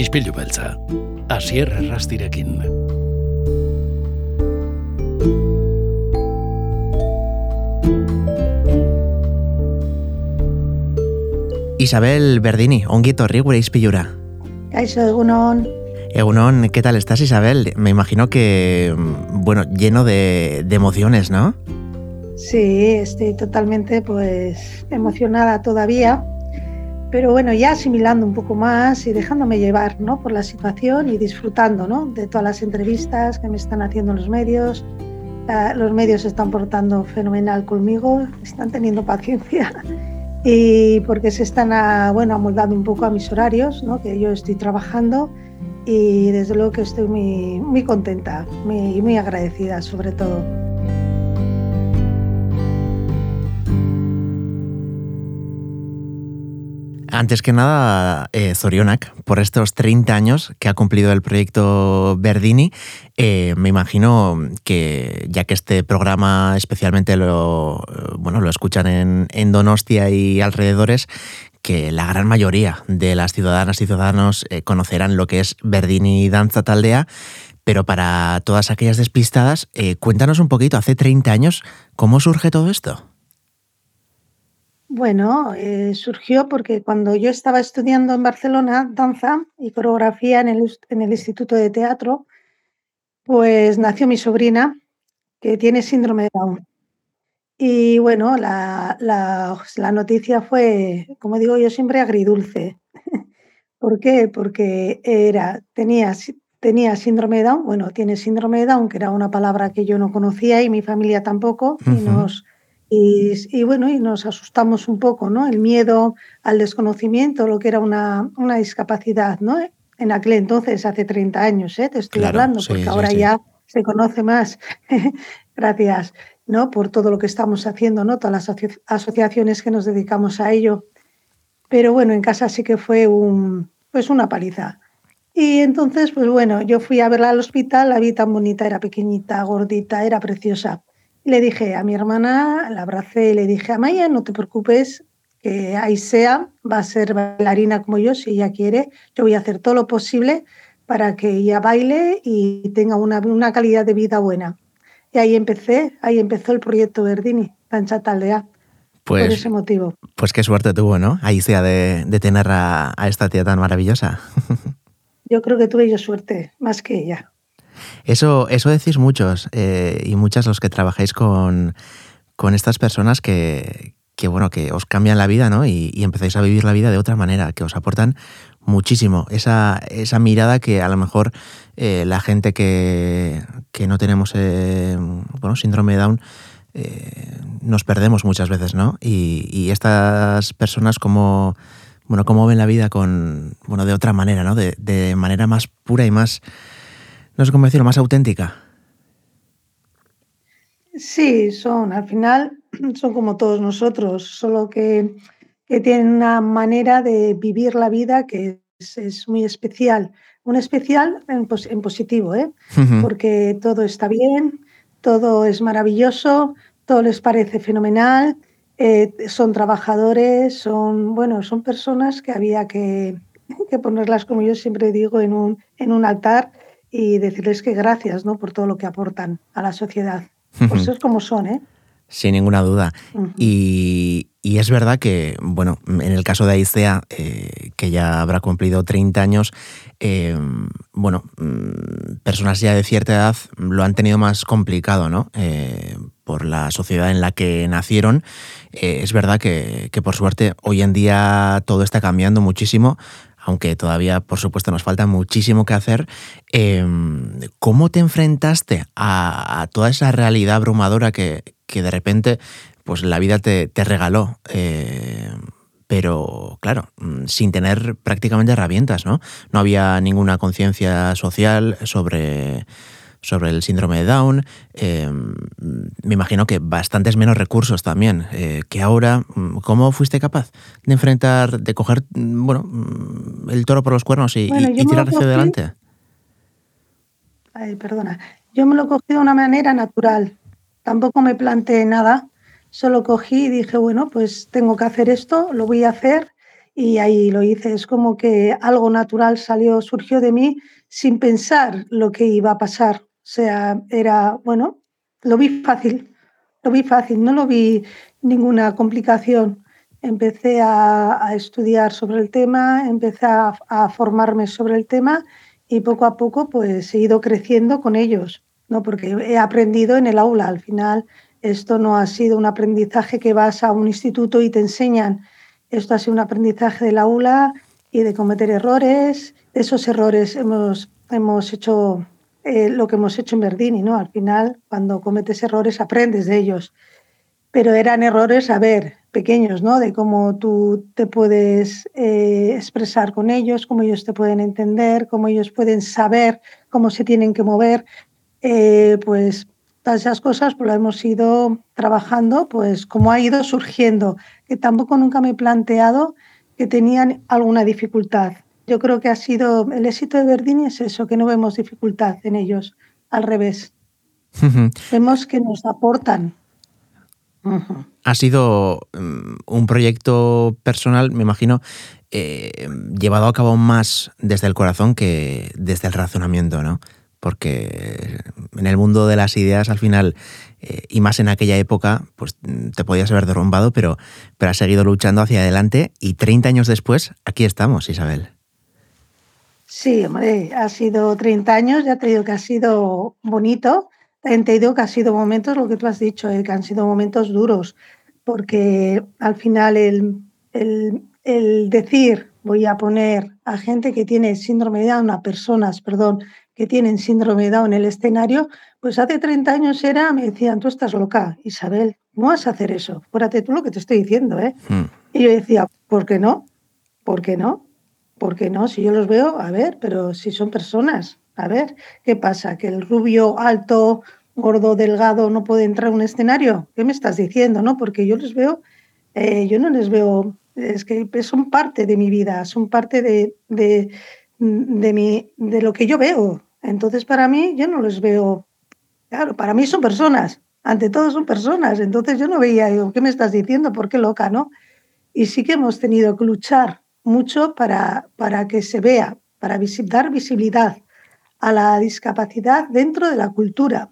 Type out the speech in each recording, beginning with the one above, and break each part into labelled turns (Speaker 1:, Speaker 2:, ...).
Speaker 1: Ispilu beltza, asier errastirekin.
Speaker 2: Isabel Berdini, ongi etorri gure izpilura.
Speaker 3: Kaixo, egunon.
Speaker 2: Egunon, ¿qué tal estás Isabel? Me imagino que, bueno, lleno de, de emociones, ¿no?
Speaker 3: Sí, estoy totalmente pues emocionada todavía, pero bueno, ya asimilando un poco más y dejándome llevar ¿no? por la situación y disfrutando ¿no? de todas las entrevistas que me están haciendo los medios. Uh, los medios se están portando fenomenal conmigo, están teniendo paciencia y porque se están a, bueno, amoldando un poco a mis horarios, ¿no? que yo estoy trabajando y desde luego que estoy muy, muy contenta y muy, muy agradecida sobre todo.
Speaker 2: Antes que nada, eh, Zorionak, por estos 30 años que ha cumplido el proyecto Verdini, eh, me imagino que ya que este programa especialmente lo, bueno, lo escuchan en, Donostia y alrededores, que la gran mayoría de las ciudadanas y ciudadanos eh, conocerán lo que es Verdini Danza Taldea, pero para todas aquellas despistadas, eh, cuéntanos un poquito, hace 30 años, ¿cómo surge todo esto?
Speaker 3: Bueno, eh, surgió porque cuando yo estaba estudiando en Barcelona danza y coreografía en el, en el Instituto de Teatro, pues nació mi sobrina que tiene síndrome de Down. Y bueno, la, la, la, noticia fue, como digo yo siempre, agridulce. ¿Por qué? Porque era, tenía, tenía síndrome de Down, bueno, tiene síndrome de Down, que era una palabra que yo no conocía y mi familia tampoco, uh -huh. y nos y, y, bueno, y nos asustamos un poco, ¿no? El miedo al desconocimiento, lo que era una, una discapacidad, ¿no? En aquel entonces, hace 30 años, ¿eh? Te estoy claro, hablando, porque sí, ahora sí, ya se conoce más. Gracias, ¿no? Por todo lo que estamos haciendo, ¿no? Todas las aso asociaciones que nos dedicamos a ello. Pero bueno, en casa sí que fue un, pues una paliza. Y entonces, pues bueno, yo fui a verla al hospital, la vi tan bonita, era pequeñita, gordita, era preciosa le dije a mi hermana, la abracé y le dije, Amaya, no te preocupes, que Aisea va a ser bailarina como yo, si ella quiere. Yo voy a hacer todo lo posible para que ella baile y tenga una, una calidad de vida buena. Y ahí empecé, ahí empezó el proyecto Verdini, Pancha Taldea.
Speaker 2: Pues,
Speaker 3: por ese motivo.
Speaker 2: Pues qué suerte tuvo, ¿no? Aisea de, de tener a, a esta tía tan maravillosa.
Speaker 3: yo creo que tuve yo suerte, más que ella.
Speaker 2: Eso, eso decís muchos eh, y muchas los que trabajáis con, con estas personas que, que, bueno, que os cambian la vida ¿no? y, empezáis a vivir la vida de otra manera, que os aportan muchísimo. Esa, esa mirada que a lo mejor eh, la gente que, que no tenemos eh, bueno, síndrome de Down nos perdemos muchas veces, ¿no? Y, y estas personas como bueno, cómo ven la vida con, bueno, de otra manera, ¿no? De, de manera más pura y más, no sé cómo decirlo, más auténtica.
Speaker 3: Sí, son, al final son como todos nosotros, solo que, que tienen una manera de vivir la vida que es, es muy especial. Un especial en, pos, en positivo, ¿eh? Uh -huh. Porque todo está bien, todo es maravilloso, todo les parece fenomenal, eh, son trabajadores, son, bueno, son personas que había que, que ponerlas, como yo siempre digo, en un, en un altar y decirles que gracias ¿no? por todo lo que aportan a la sociedad. Por ser como son, ¿eh?
Speaker 2: Sin ninguna duda. Uh -huh. y, y, es verdad que, bueno, en el caso de Aicea, eh, que ya habrá cumplido 30 años, eh, bueno, mm, personas ya de cierta edad lo han tenido más complicado, ¿no? Eh, por la sociedad en la que nacieron. Es verdad que, que, por suerte, hoy en día todo está cambiando muchísimo aunque todavía, por supuesto, nos falta muchísimo que hacer. Eh, ¿Cómo te enfrentaste a, toda esa realidad abrumadora que, que de repente pues, la vida te, te regaló? Eh, pero claro, mm, sin tener prácticamente herramientas, ¿no? No había ninguna conciencia social sobre, sobre el síndrome de Down. Eh, me imagino que bastantes menos recursos también eh, que ahora. Mm, ¿Cómo fuiste capaz de enfrentar, de coger, mm, bueno, mm, el toro por los cuernos y, bueno, y, y tirar hacia adelante?
Speaker 3: Ay, perdona. Yo me lo cogí de una manera natural. Tampoco me planteé nada. Solo cogí y dije, bueno, pues tengo que hacer esto, lo voy a hacer y ahí lo hice. Es como que algo natural salió, surgió de mí sin pensar lo que iba a pasar. O sea, era, bueno, lo vi fácil, lo vi fácil, no lo vi ninguna complicación. Empecé a, estudiar sobre el tema, empecé a, formarme sobre el tema y poco a poco pues he ido creciendo con ellos, ¿no? porque he aprendido en el aula. Al final esto no ha sido un aprendizaje que vas a un instituto y te enseñan esto ha sido un aprendizaje del aula y de cometer errores. Esos errores hemos, hemos hecho eh, lo que hemos hecho en Verdini, ¿no? Al final, cuando cometes errores, aprendes de ellos. Pero eran errores, a ver, pequeños, ¿no? De cómo tú te puedes eh, expresar con ellos, cómo ellos te pueden entender, cómo ellos pueden saber cómo se tienen que mover. Eh, pues todas esas cosas pues, lo hemos ido trabajando, pues como ha ido surgiendo, que tampoco nunca me he planteado que tenían alguna dificultad. Yo creo que ha sido el éxito de Verdini es eso, que no vemos dificultad en ellos, al revés. vemos que nos aportan.
Speaker 2: Ha sido mm, un proyecto personal, me imagino, eh, llevado a cabo más desde el corazón que desde el razonamiento, ¿no? porque en el mundo de las ideas al final, eh, y más en aquella época, pues te podías haber derrumbado, pero, pero has seguido luchando hacia adelante y 30 años después, aquí estamos, Isabel.
Speaker 3: Sí, hombre, ha sido 30 años, ya te digo que ha sido bonito, te digo que ha sido momentos, lo que tú has dicho, eh, que han sido momentos duros, porque al final el, el, el decir voy a poner a gente que tiene síndrome de Down, a personas, perdón, que tienen síndrome de Down en el escenario, pues hace 30 años era, me decían, tú estás loca, Isabel, no vas a hacer eso, fuérate tú lo que te estoy diciendo, ¿eh? Hmm. Y yo decía, ¿por qué no? ¿Por qué no? ¿Por qué no? Si yo los veo, a ver, pero si son personas, a ver, ¿qué pasa? ¿Que el rubio alto, gordo, delgado no puede entrar a un escenario? ¿Qué me estás diciendo, no? Porque yo les veo, eh, yo no les veo, es que son parte de mi vida, son parte de, de, de, mi, de lo que yo veo, entonces, para mí, yo no les veo, claro, para mí son personas, ante todo son personas, entonces yo no veía, ¿qué me estás diciendo? ¿Por qué loca, no? Y sí que hemos tenido que luchar mucho para, para que se vea, para dar visibilidad a la discapacidad dentro de la cultura.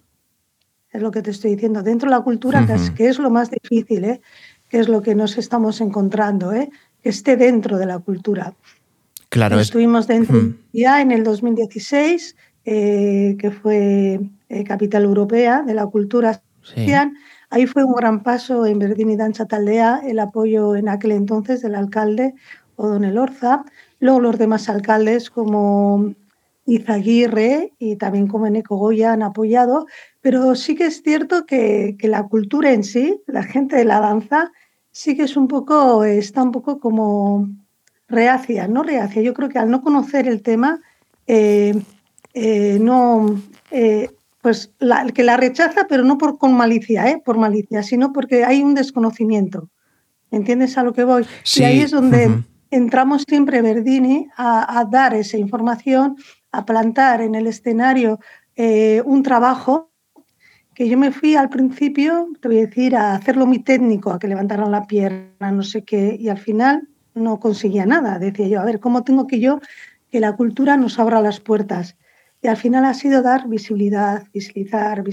Speaker 3: Es lo que te estoy diciendo, dentro de la cultura, que, es, lo más difícil, ¿eh? que es lo que nos estamos encontrando, ¿eh? que esté dentro de la cultura.
Speaker 2: Claro,
Speaker 3: Estuvimos dentro ya en el 2016 eh, que fue eh, capital europea de la cultura Ahí fue un gran paso en Verdini Danza Taldea, el apoyo en aquel entonces del alcalde O'Donnell Orza. Luego los demás alcaldes como Izaguirre y también como Eneco Goya han apoyado, pero sí que es cierto que, que, la cultura en sí, la gente de la danza, sí que es un poco, está un poco como reacia, no reacia. Yo creo que al no conocer el tema, eh, eh, no, eh, pues la, que la rechaza, pero no por con malicia, ¿eh? por malicia, sino porque hay un desconocimiento. ¿Entiendes a lo que voy? Y ahí es donde entramos siempre Verdini a, dar esa información, a plantar en el escenario un trabajo que yo me fui al principio, te voy a decir, a hacerlo muy técnico, a que levantaran la pierna, no sé qué, y al final no conseguía nada. Decía yo, a ver, ¿cómo tengo que yo que la cultura nos abra las puertas? Y al final ha sido dar visibilidad, visibilizar,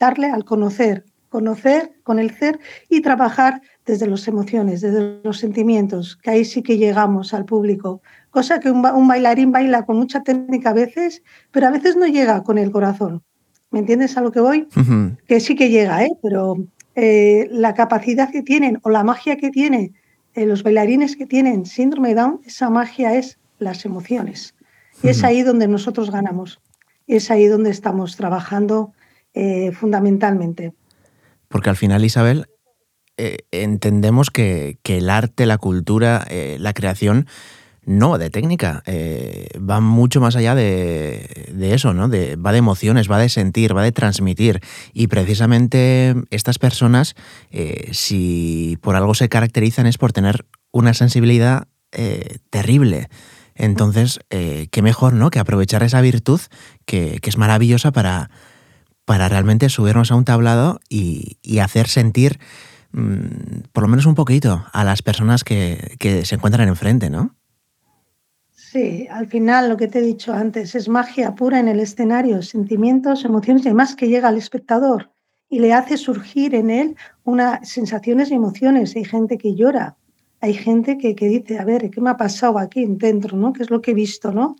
Speaker 3: darle al conocer, conocer con el ser y trabajar desde las emociones, desde los sentimientos, que ahí sí que llegamos al público. Cosa que un, bailarín baila con mucha técnica a veces, pero a veces no llega con el corazón. ¿Me entiendes a lo que voy? Que sí que llega, ¿eh? pero eh, la capacidad que tienen o la magia que tienen eh, los bailarines que tienen síndrome Down, esa magia es las emociones. Y es ahí donde nosotros ganamos. Es ahí donde estamos trabajando eh, fundamentalmente.
Speaker 2: Porque al final, Isabel, eh, entendemos que, el arte, la cultura, eh, la creación, no de técnica, va mucho más allá de, eso, ¿no? Va de emociones, va de sentir, va de transmitir. Y precisamente estas personas, si por algo se caracterizan, es por tener una sensibilidad terrible. Entonces, eh, qué mejor, ¿no? Que aprovechar esa virtud que, es maravillosa para, para realmente subirnos a un tablado y, hacer sentir mm, por lo menos un poquito, a las personas que, que se encuentran enfrente, ¿no?
Speaker 3: Sí, al final lo que te he dicho antes es magia pura en el escenario, sentimientos, emociones y además que llega al espectador y le hace surgir en él unas sensaciones y emociones. Hay gente que llora, hay gente que, que, dice, a ver, ¿qué me ha pasado aquí dentro? ¿no? ¿Qué es lo que he visto? ¿no?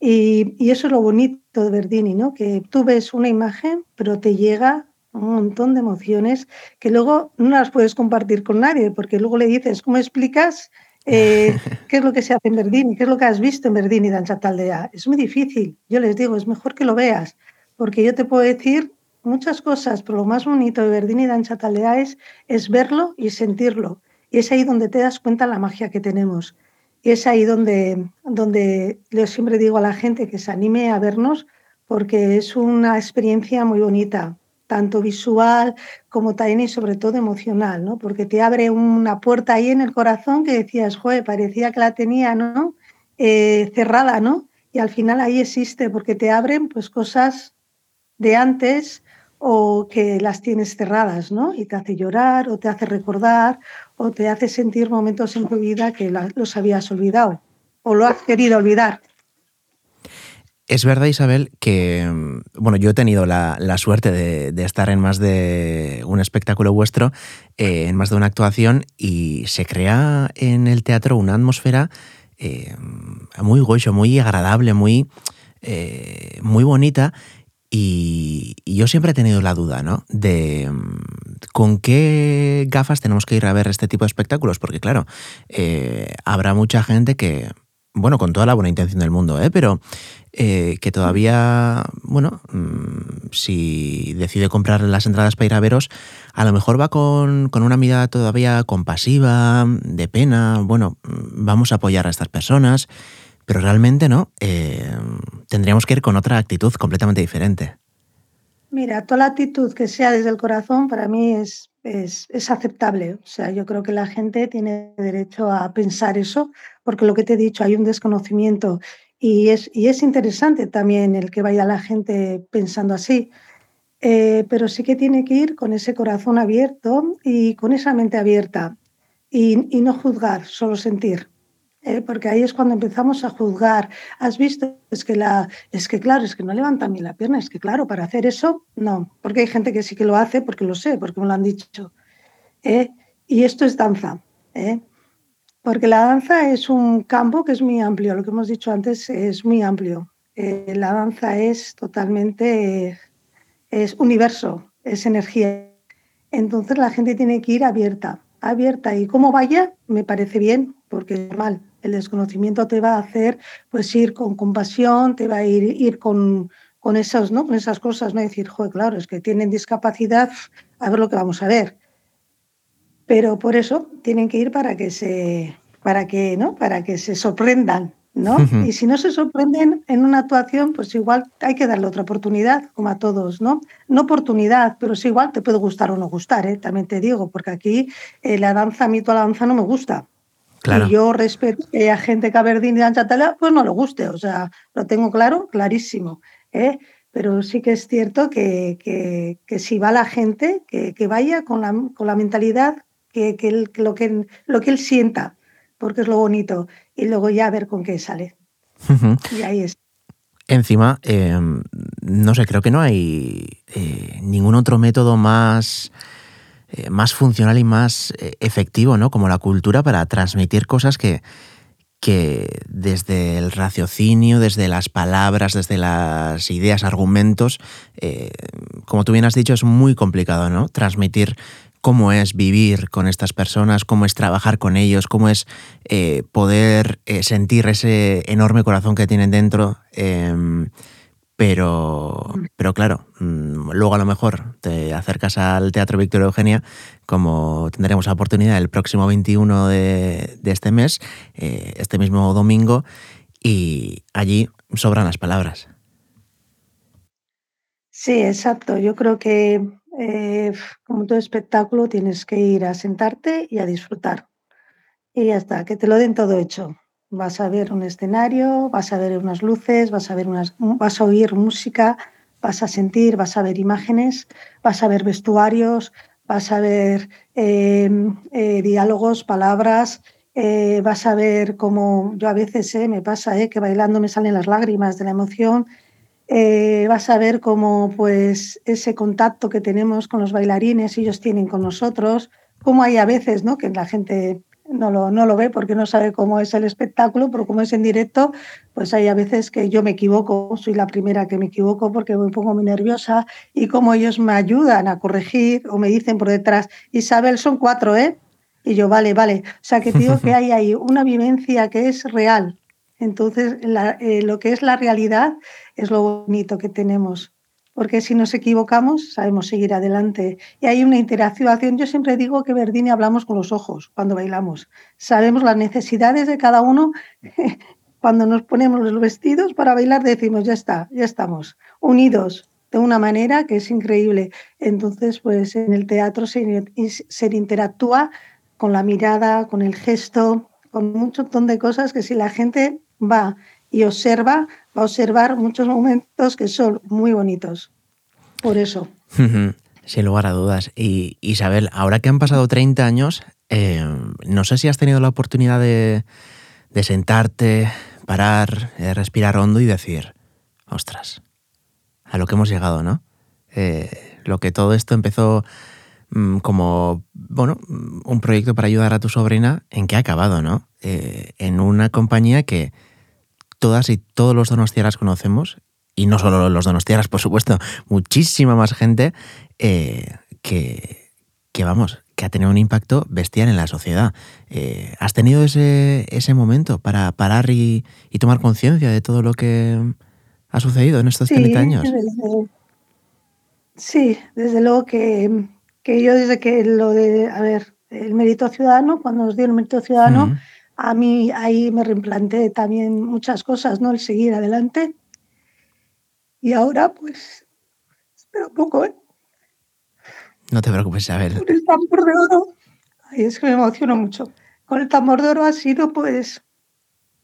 Speaker 3: Y, y, eso es lo bonito de Verdini, ¿no? que tú ves una imagen, pero te llega un montón de emociones que luego no las puedes compartir con nadie, porque luego le dices, ¿cómo explicas eh, qué es lo que se hace en Verdini? ¿Qué es lo que has visto en Verdini, Danza Taldea? Es muy difícil. Yo les digo, es mejor que lo veas, porque yo te puedo decir muchas cosas, pero lo más bonito de Verdini Danza Taldea es, es verlo y sentirlo. Y es ahí donde te das cuenta la magia que tenemos. Y es ahí donde, donde yo siempre digo a la gente que se anime a vernos, porque es una experiencia muy bonita tanto visual como también y sobre todo emocional, ¿no? Porque te abre una puerta ahí en el corazón que decías, joder, parecía que la tenía, ¿no? Eh, cerrada, ¿no? Y al final ahí existe, porque te abren pues cosas de antes o que las tienes cerradas, ¿no? Y te hace llorar o te hace recordar o te hace sentir momentos en tu vida que los habías olvidado o lo has querido olvidar.
Speaker 2: Es verdad, Isabel, que bueno, yo he tenido la, la suerte de, estar en más de un espectáculo vuestro, eh, en más de una actuación, y se crea en el teatro una atmósfera eh, muy gocho, muy agradable, muy, eh, muy bonita. Y, y, yo siempre he tenido la duda, ¿no? De con qué gafas tenemos que ir a ver este tipo de espectáculos, porque claro, habrá mucha gente que, bueno, con toda la buena intención del mundo, ¿eh? pero eh, que todavía, bueno, mmm, si decide comprar las entradas para ir a veros, a lo mejor va con, con, una mirada todavía compasiva, de pena, bueno, mm, vamos a apoyar a estas personas, pero realmente no, eh, tendríamos que ir con otra actitud completamente diferente.
Speaker 3: Mira, toda la actitud que sea desde el corazón para mí es, es, es, aceptable. O sea, yo creo que la gente tiene derecho a pensar eso, porque lo que te he dicho, hay un desconocimiento y es, y es interesante también el que vaya la gente pensando así. Eh, pero sí que tiene que ir con ese corazón abierto y con esa mente abierta y, y no juzgar, solo sentir. ¿eh? porque ahí es cuando empezamos a juzgar. ¿Has visto? Es que, la, es que, claro, es que no levantan bien la pierna, es que, claro, para hacer eso, no, porque hay gente que sí que lo hace, porque lo sé, porque me lo han dicho. ¿eh? Y esto es danza, ¿eh? Porque la danza es un campo que es muy amplio, lo que hemos dicho antes es muy amplio. Eh, la danza es totalmente, es universo, es energía. Entonces la gente tiene que ir abierta, abierta y como vaya, me parece bien, porque mal el desconocimiento te va a hacer pues ir con compasión, te va a ir, ir con, con, esas, ¿no? con esas cosas, ¿no? decir, joder, claro, es que tienen discapacidad, a ver lo que vamos a ver. Pero por eso tienen que ir para que se, para que, ¿no? para que se sorprendan. ¿no? Uh -huh. Y si no se sorprenden en una actuación, pues igual hay que darle otra oportunidad, como a todos, ¿no? No oportunidad, pero sí igual te puede gustar o no gustar, ¿eh? también te digo, porque aquí eh, la danza, a mí toda la danza no me gusta. Claro. Y yo respeto que haya gente que a Verdín y Danza pues no le guste, o sea, lo tengo claro, clarísimo. ¿eh? Pero sí que es cierto que, que, que si va la gente, que, que vaya con la, con la mentalidad que, que, él, lo que lo que él sienta, porque es lo bonito, y luego ya a ver con qué sale.
Speaker 2: Uh -huh.
Speaker 3: Y ahí es.
Speaker 2: Encima, eh, no sé, creo que no hay eh, ningún otro método más eh, más funcional y más efectivo, ¿no? Como la cultura para transmitir cosas que, que desde el raciocinio, desde las palabras, desde las ideas, argumentos, como tú bien has dicho, es muy complicado, ¿no? Transmitir cómo es vivir con estas personas, cómo es trabajar con ellos, cómo es eh, poder eh, sentir ese enorme corazón que tienen dentro. Eh, pero, pero claro, mm, luego a lo mejor te acercas al Teatro Victoria Eugenia, como tendremos la oportunidad el próximo 21 de, de este mes, eh, este mismo domingo, y allí sobran las palabras.
Speaker 3: Sí, exacto. Yo creo que eh, como todo espectáculo tienes que ir a sentarte y a disfrutar. Y ya está, que te lo den todo hecho. Vas a ver un escenario, vas a ver unas luces, vas a, ver unas, vas a oír música, vas a sentir, vas a ver imágenes, vas a ver vestuarios, vas a ver em, eh, diálogos, palabras, eh, vas a ver cómo yo a veces me pasa que bailando me salen las lágrimas de la emoción. Vas a ver cómo pues ese contacto que tenemos con los bailarines ellos tienen con nosotros, cómo hay a veces ¿no? que la gente no lo, no lo ve porque no sabe cómo es el espectáculo, pero como es en directo, pues hay a veces que yo me equivoco, soy la primera que me equivoco porque me pongo muy nerviosa y como ellos me ayudan a corregir o me dicen por detrás, Isabel, son cuatro, ¿eh? Y yo, vale, vale. O sea, que digo que hay ahí una vivencia que es real. Entonces, eh, lo que es la realidad es lo bonito que tenemos porque si nos equivocamos sabemos seguir adelante. Y hay una interacción. Yo siempre digo que Verdini hablamos con los ojos cuando bailamos. Sabemos las necesidades de cada uno. Cuando nos ponemos los vestidos para bailar decimos, ya está, ya estamos, unidos de una manera que es increíble. Entonces, pues en el teatro se, se interactúa con la mirada, con el gesto, con un montón de cosas que si la gente va y observa, va a observar muchos momentos que son muy bonitos. Por eso.
Speaker 2: Sin lugar a dudas. Y Isabel, ahora que han pasado 30 años, eh, no sé si has tenido la oportunidad de, sentarte, parar, eh, respirar hondo y decir, ostras, a lo que hemos llegado, ¿no? Eh, lo que todo esto empezó mm, como, bueno, un proyecto para ayudar a tu sobrina, ¿en qué ha acabado, no? en una compañía que todas y todos los donostiaras conocemos, y no solo los donostiaras, por supuesto, muchísima más gente eh, que, que, vamos, que ha tenido un impacto bestial en la sociedad. Eh, ¿Has tenido ese, ese, momento para parar y, tomar conciencia de todo lo que ha sucedido en estos 30 años?
Speaker 3: sí, desde luego que, que, yo desde que lo de, a ver, el mérito ciudadano, cuando nos dio el mérito ciudadano, a mí ahí me reimplanté también muchas cosas, ¿no? El seguir adelante. Y ahora, pues, espero un poco, ¿eh?
Speaker 2: No te preocupes, Isabel.
Speaker 3: Con el tambor de oro, ay, es que me emociono mucho. Con el tambor de oro ha sido, pues,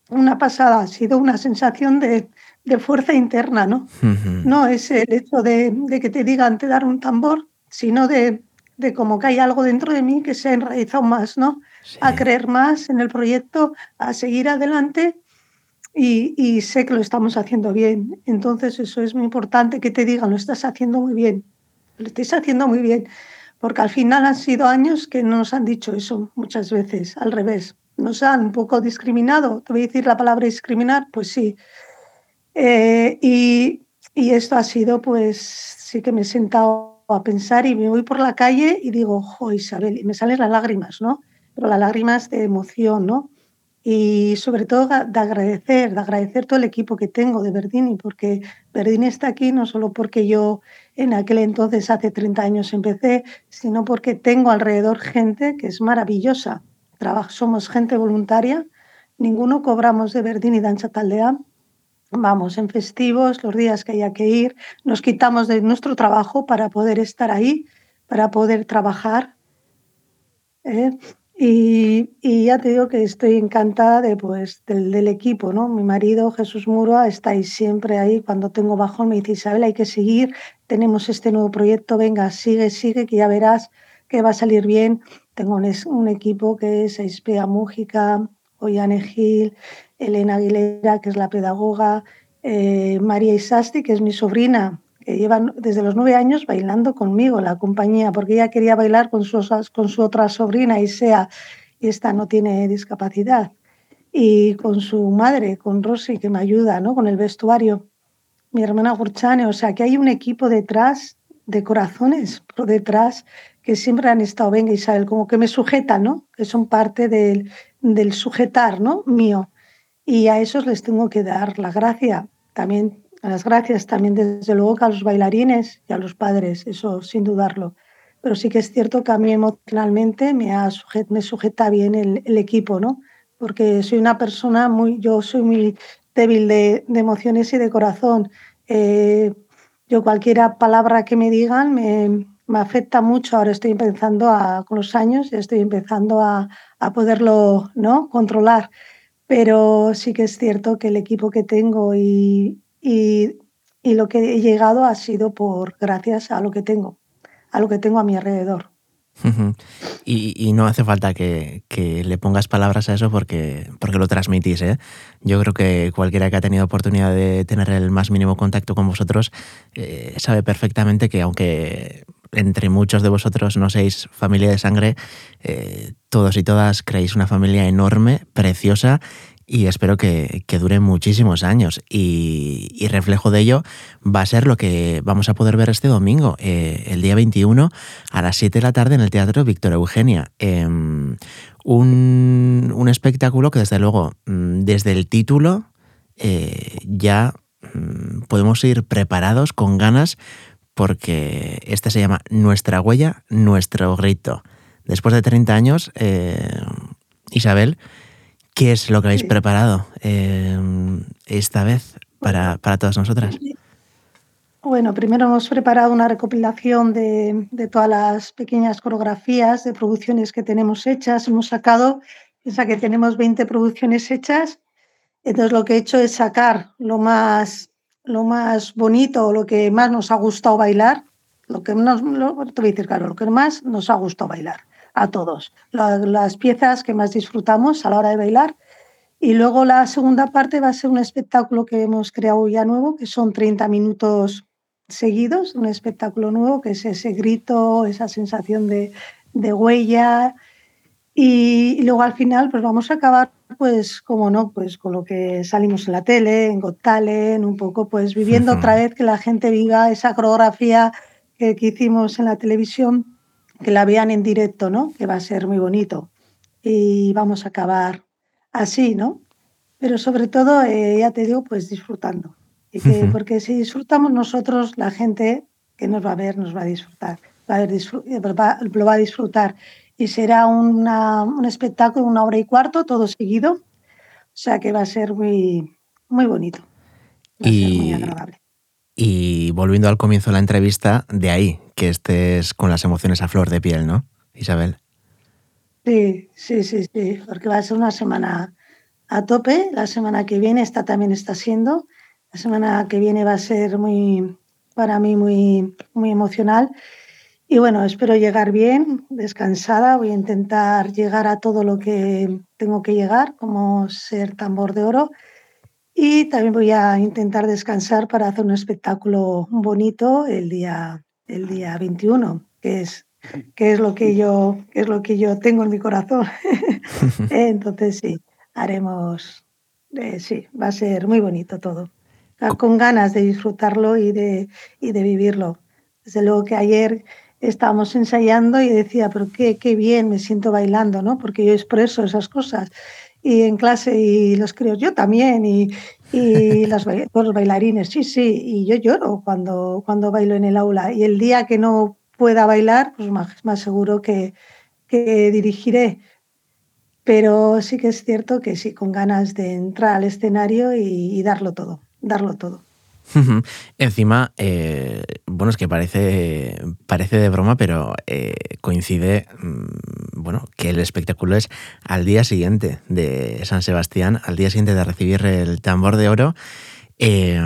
Speaker 3: una pasada, ha sido una sensación de, de fuerza interna, ¿no? No es el hecho de, de, que te digan te dar un tambor, sino de, de como que hay algo dentro de mí que se ha enraizado más, ¿no? A creer más en el proyecto, a seguir adelante y, sé que lo estamos haciendo bien. Entonces eso es muy importante que te digan, lo estás haciendo muy bien, lo estás haciendo muy bien, porque al final han sido años que no nos han dicho eso muchas veces, al revés. Nos han un poco discriminado, te voy a decir la palabra discriminar, pues sí. Eh, y, y esto ha sido, pues sí que me he sentado a pensar y me voy por la calle y digo, jo, Isabel, y me salen las lágrimas, ¿no? Pero las lágrimas de emoción, ¿no? Y sobre todo de agradecer, de agradecer todo el equipo que tengo de Verdini, porque Verdini está aquí no solo porque yo en aquel entonces, hace 30 años, empecé, sino porque tengo alrededor gente que es maravillosa. somos gente voluntaria, ninguno cobramos de Verdini Danza Taldea, vamos en festivos, los días que haya que ir, nos quitamos de nuestro trabajo para poder estar ahí, para poder trabajar. ¿eh? Y, ya te digo que estoy encantada de, pues, del, equipo, ¿no? Mi marido, Jesús Muro, está ahí siempre ahí. Cuando tengo bajón me dice, Isabel, hay que seguir, tenemos este nuevo proyecto, venga, sigue, sigue, que ya verás que va a salir bien. Tengo un, un equipo que es Aispea Mújica, Ollane Gil, Elena Aguilera, que es la pedagoga, eh, María Isasti, que es mi sobrina, que lleva desde los nueve años bailando conmigo la compañía, porque ella quería bailar con su, con su otra sobrina, Isea, y esta no tiene discapacidad. Y con su madre, con Rosy, que me ayuda ¿no? con el vestuario. Mi hermana Gurchane, o sea que hay un equipo detrás de corazones por detrás que siempre han estado, venga Isabel, como que me sujetan, ¿no? Que son parte del, del sujetar, ¿no? Mío y a esos les tengo que dar la gracia. También las gracias también desde luego a los bailarines y a los padres, eso sin dudarlo. Pero sí que es cierto que a mí emocionalmente me, ha me sujeta bien el, el, equipo, ¿no? Porque soy una persona muy, yo soy muy débil de, de emociones y de corazón. Eh, yo cualquier palabra que me digan me, me, afecta mucho. Ahora estoy empezando a, con los años, estoy empezando a, a poderlo ¿no? controlar pero sí que es cierto que el equipo que tengo y, y, lo que he llegado ha sido por gracias a lo que tengo, a lo que tengo a mi alrededor.
Speaker 2: y, no hace falta que, le pongas palabras a eso porque, porque lo transmitís. ¿eh? Yo creo que cualquiera que ha tenido oportunidad de tener el más mínimo contacto con vosotros eh, sabe perfectamente que aunque entre muchos de vosotros no seáis familia de sangre, eh, todos y todas creéis una familia enorme, preciosa y espero que, dure muchísimos años. Y, reflejo de ello va a ser lo que vamos a poder ver este domingo, eh, el día 21, a las 7 de la tarde en el Teatro Víctor Eugenia. Em, un, espectáculo que desde luego, mm, desde el título, eh, ya mm, podemos ir preparados con ganas porque este se llama Nuestra huella, nuestro grito. Después de 30 años, eh, Isabel, ¿Qué es lo que habéis preparado eh, esta vez para, todas nosotras?
Speaker 3: Bueno, primero hemos preparado una recopilación de, todas las pequeñas coreografías de producciones que tenemos hechas. Hemos sacado, piensa que tenemos 20 producciones hechas, entonces lo que he hecho es sacar lo más, lo más bonito, lo que más nos ha gustado bailar, lo que nos, lo, te voy decir claro, lo que más nos ha gustado bailar a todos. las piezas que más disfrutamos a la hora de bailar. Y luego la segunda parte va a ser un espectáculo que hemos creado ya nuevo, que son 30 minutos seguidos, un espectáculo nuevo, que es ese grito, esa sensación de, de huella. Y, luego al final, pues vamos a acabar, pues, como no, pues con lo que salimos en la tele, en Got Talent, un poco, pues viviendo otra vez que la gente viva esa coreografía que, que hicimos en la televisión que la vean en directo, ¿no? Que va a ser muy bonito. Y vamos a acabar así, ¿no? Pero sobre todo, eh, ya te digo, pues disfrutando. Y que, Porque si disfrutamos nosotros, la gente que nos va a ver nos va a disfrutar, va a ver, eh, lo va a disfrutar. Y será un espectáculo, una hora y cuarto, todo seguido. O sea que va a ser muy, muy bonito. Va y, a ser muy agradable.
Speaker 2: Y volviendo al comienzo de la entrevista, de ahí que estés con las emociones a flor de piel, ¿no, Isabel?
Speaker 3: Sí, sí, sí, sí, porque va a ser una semana a tope. La semana que viene, esta también está siendo. La semana que viene va a ser muy, para mí, muy, muy emocional. Y bueno, espero llegar bien, descansada. Voy a intentar llegar a todo lo que tengo que llegar, como ser tambor de oro. Y también voy a intentar descansar para hacer un espectáculo bonito el día, el día 21, que es, que es, lo, que yo, es lo que yo tengo en mi corazón. Entonces sí, haremos, eh, sí, va a ser muy bonito todo. Con ganas de disfrutarlo y de, y de vivirlo. Desde luego que ayer estábamos ensayando y decía, pero qué, qué bien me siento bailando, ¿no? Porque yo expreso esas cosas y en clase y los creo yo también y, y las, los bailarines, sí, sí, y yo lloro cuando, cuando bailo en el aula y el día que no pueda bailar, pues más, más seguro que, que dirigiré. Pero sí que es cierto que sí, con ganas de entrar al escenario y darlo todo, darlo todo.
Speaker 2: Encima, eh, bueno, es que parece, parece de broma, pero eh, coincide, mm, bueno, que el espectáculo es al día siguiente de San Sebastián, al día siguiente de recibir el tambor de oro. Eh,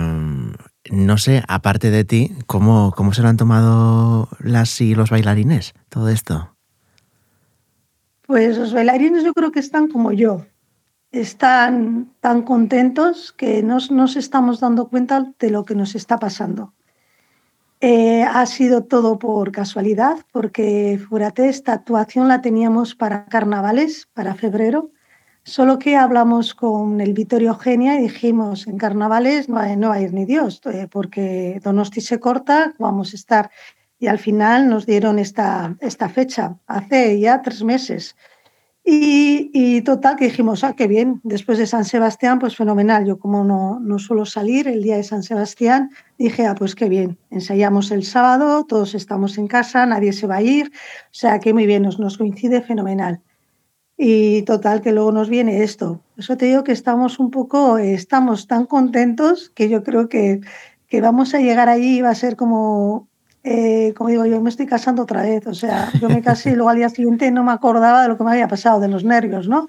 Speaker 2: no sé, aparte de ti, ¿cómo, ¿cómo se lo han tomado las y los bailarines todo esto?
Speaker 3: Pues los bailarines yo creo que están como yo, están tan contentos que no nos estamos dando cuenta de lo que nos está pasando. Eh, ha sido todo por casualidad, porque fíjate, esta actuación la teníamos para carnavales, para febrero, solo que hablamos con el Vittorio Eugenia y dijimos, en carnavales no, no va a ir ni Dios, eh, porque Donosti se corta, vamos a estar. Y al final nos dieron esta, esta fecha, hace ya tres meses. Y, total, que dijimos, ah, qué bien, después de San Sebastián, pues fenomenal. Yo como no, no suelo salir el día de San Sebastián, dije, ah, pues qué bien, ensayamos el sábado, todos estamos en casa, nadie se va a ir, o sea que muy bien, nos, nos coincide fenomenal. Y total, que luego nos viene esto. Eso te digo que estamos un poco, estamos tan contentos que yo creo que, que vamos a llegar allí y va a ser como eh, como digo, yo me estoy casando otra vez, o sea, yo me casé y luego al día siguiente no me acordaba de lo que me había pasado, de los nervios, ¿no?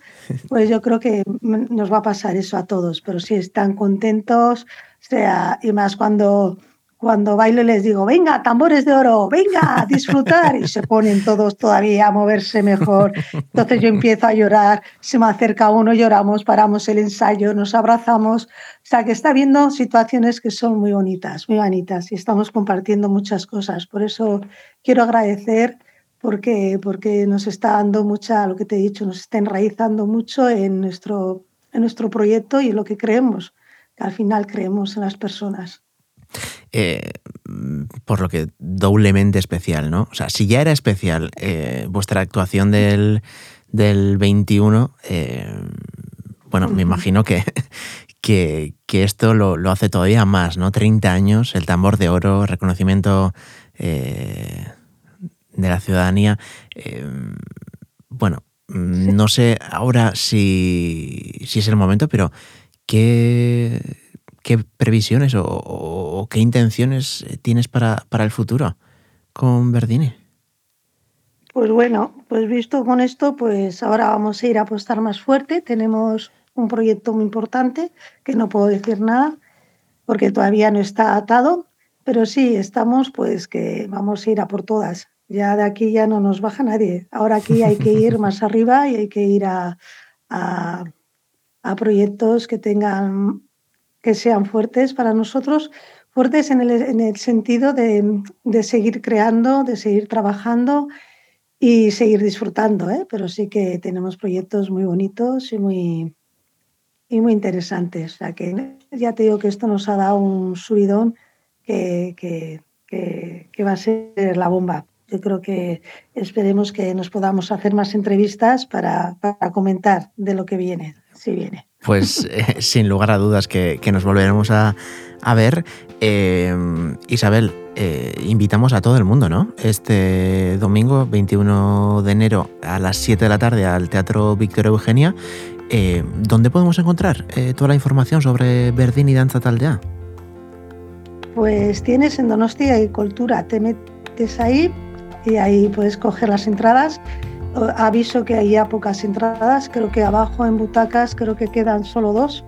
Speaker 3: Pues yo creo que nos va a pasar eso a todos, pero sí están contentos, o sea, y más cuando, cuando bailo les digo, venga, tambores de oro, venga, a disfrutar. Y se ponen todos todavía a moverse mejor. Entonces yo empiezo a llorar, se me acerca uno, lloramos, paramos el ensayo, nos abrazamos. O sea que está viendo situaciones que son muy bonitas, muy bonitas y estamos compartiendo muchas cosas. Por eso quiero agradecer porque, porque nos está dando mucha, lo que te he dicho, nos está enraizando mucho en nuestro, en nuestro proyecto y en lo que creemos, que al final creemos en las personas.
Speaker 2: Eh, por lo que doblemente especial, ¿no? O sea, si ya era especial eh, vuestra actuación del, del 21, eh, bueno, me imagino que, que, que esto lo, lo, hace todavía más, ¿no? 30 años, el tambor de oro, reconocimiento de la ciudadanía. bueno, no sé ahora si, si es el momento, pero ¿qué ¿Qué previsiones o, qué intenciones tienes para, para, el futuro con Verdini?
Speaker 3: Pues bueno, pues visto con esto, pues ahora vamos a ir a apostar más fuerte. Tenemos un proyecto muy importante que no puedo decir nada porque todavía no está atado, pero sí estamos pues que vamos a ir a por todas. Ya de aquí ya no nos baja nadie. Ahora aquí hay que ir más arriba y hay que ir a, a, a proyectos que tengan que sean fuertes para nosotros, fuertes en el, en el sentido de, seguir creando, de seguir trabajando y seguir disfrutando, ¿eh? pero sí que tenemos proyectos muy bonitos y muy, y muy interesantes. O que ya te digo que esto nos ha dado un subidón que, que, que, que va a ser la bomba. Yo creo que esperemos que nos podamos hacer más entrevistas para, para comentar de lo que viene, si viene
Speaker 2: pues eh, sin lugar a dudas que, que nos volveremos a, a ver. Eh, Isabel, eh, invitamos a todo el mundo, ¿no? Este domingo, 21 de enero, a las 7 de la tarde, al Teatro Victoria Eugenia. Eh, ¿Dónde podemos encontrar toda la información sobre Verdín y Danza Taldea?
Speaker 3: Pues tienes en Donostia y Cultura, te metes ahí y ahí puedes coger las entradas aviso que hay ya pocas entradas, creo que abajo en butacas creo que quedan solo dos.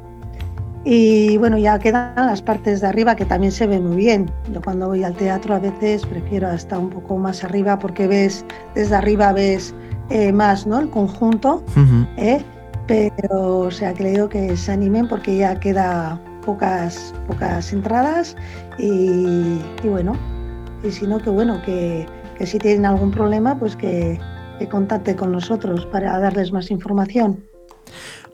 Speaker 3: Y bueno, ya quedan las partes de arriba que también se ve muy bien. Yo cuando voy al teatro a veces prefiero estar un poco más arriba porque ves, desde arriba ves eh, más ¿no? el conjunto. Uh -huh. ¿eh? Pero, o sea, que le digo que se animen porque ya queda pocas, pocas entradas. Y, y bueno, y si no, que bueno, que, que si tienen algún problema, pues que, que contacte con nosotros para darles más información.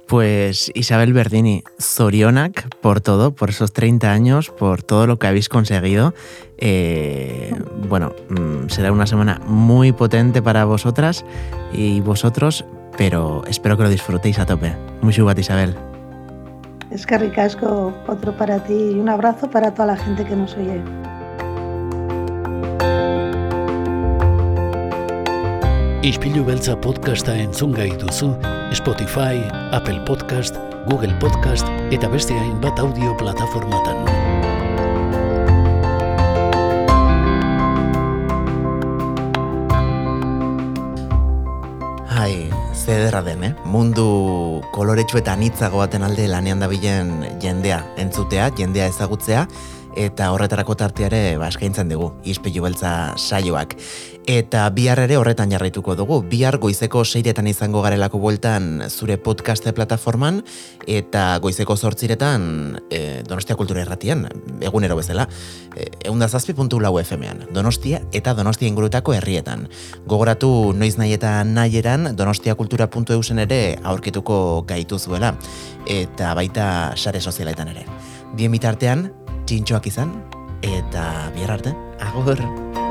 Speaker 2: Pues Isabel Verdini, Zorionak por todo, por esos 30 años, por todo lo que habéis conseguido. Eh, bueno, mm, será una semana muy potente para vosotras y vosotros, pero espero que lo disfrutéis a tope. Muy chubat, Isabel.
Speaker 3: Es que ricasco, otro para ti y un abrazo para toda la gente que nos oye.
Speaker 1: Ispilu beltza podcasta entzun gai duzu Spotify, Apple Podcast, Google Podcast eta beste hainbat audio plataformatan.
Speaker 2: Ai, zederra den, eh? Mundu koloretsu eta anitzago baten alde lanean dabilen jendea entzutea, jendea ezagutzea, eta horretarako tarteare ba, eskaintzen dugu, izpilu beltza saioak. Eta bihar ere horretan jarraituko dugu, bihar goizeko seiretan izango garelako bueltan zure podcaste plataforman, eta goizeko zortziretan e, Donostia Kultura Erratian, egunero bezala, e, eundazazpi.lau FM-an, Donostia eta Donostia ingurutako herrietan. Gogoratu noiz nahi eta nahieran donostiakultura.eusen ere aurkituko gaitu zuela, eta baita sare sozialetan ere. Bien bitartean, txintxoak izan, eta bihar arte, agur!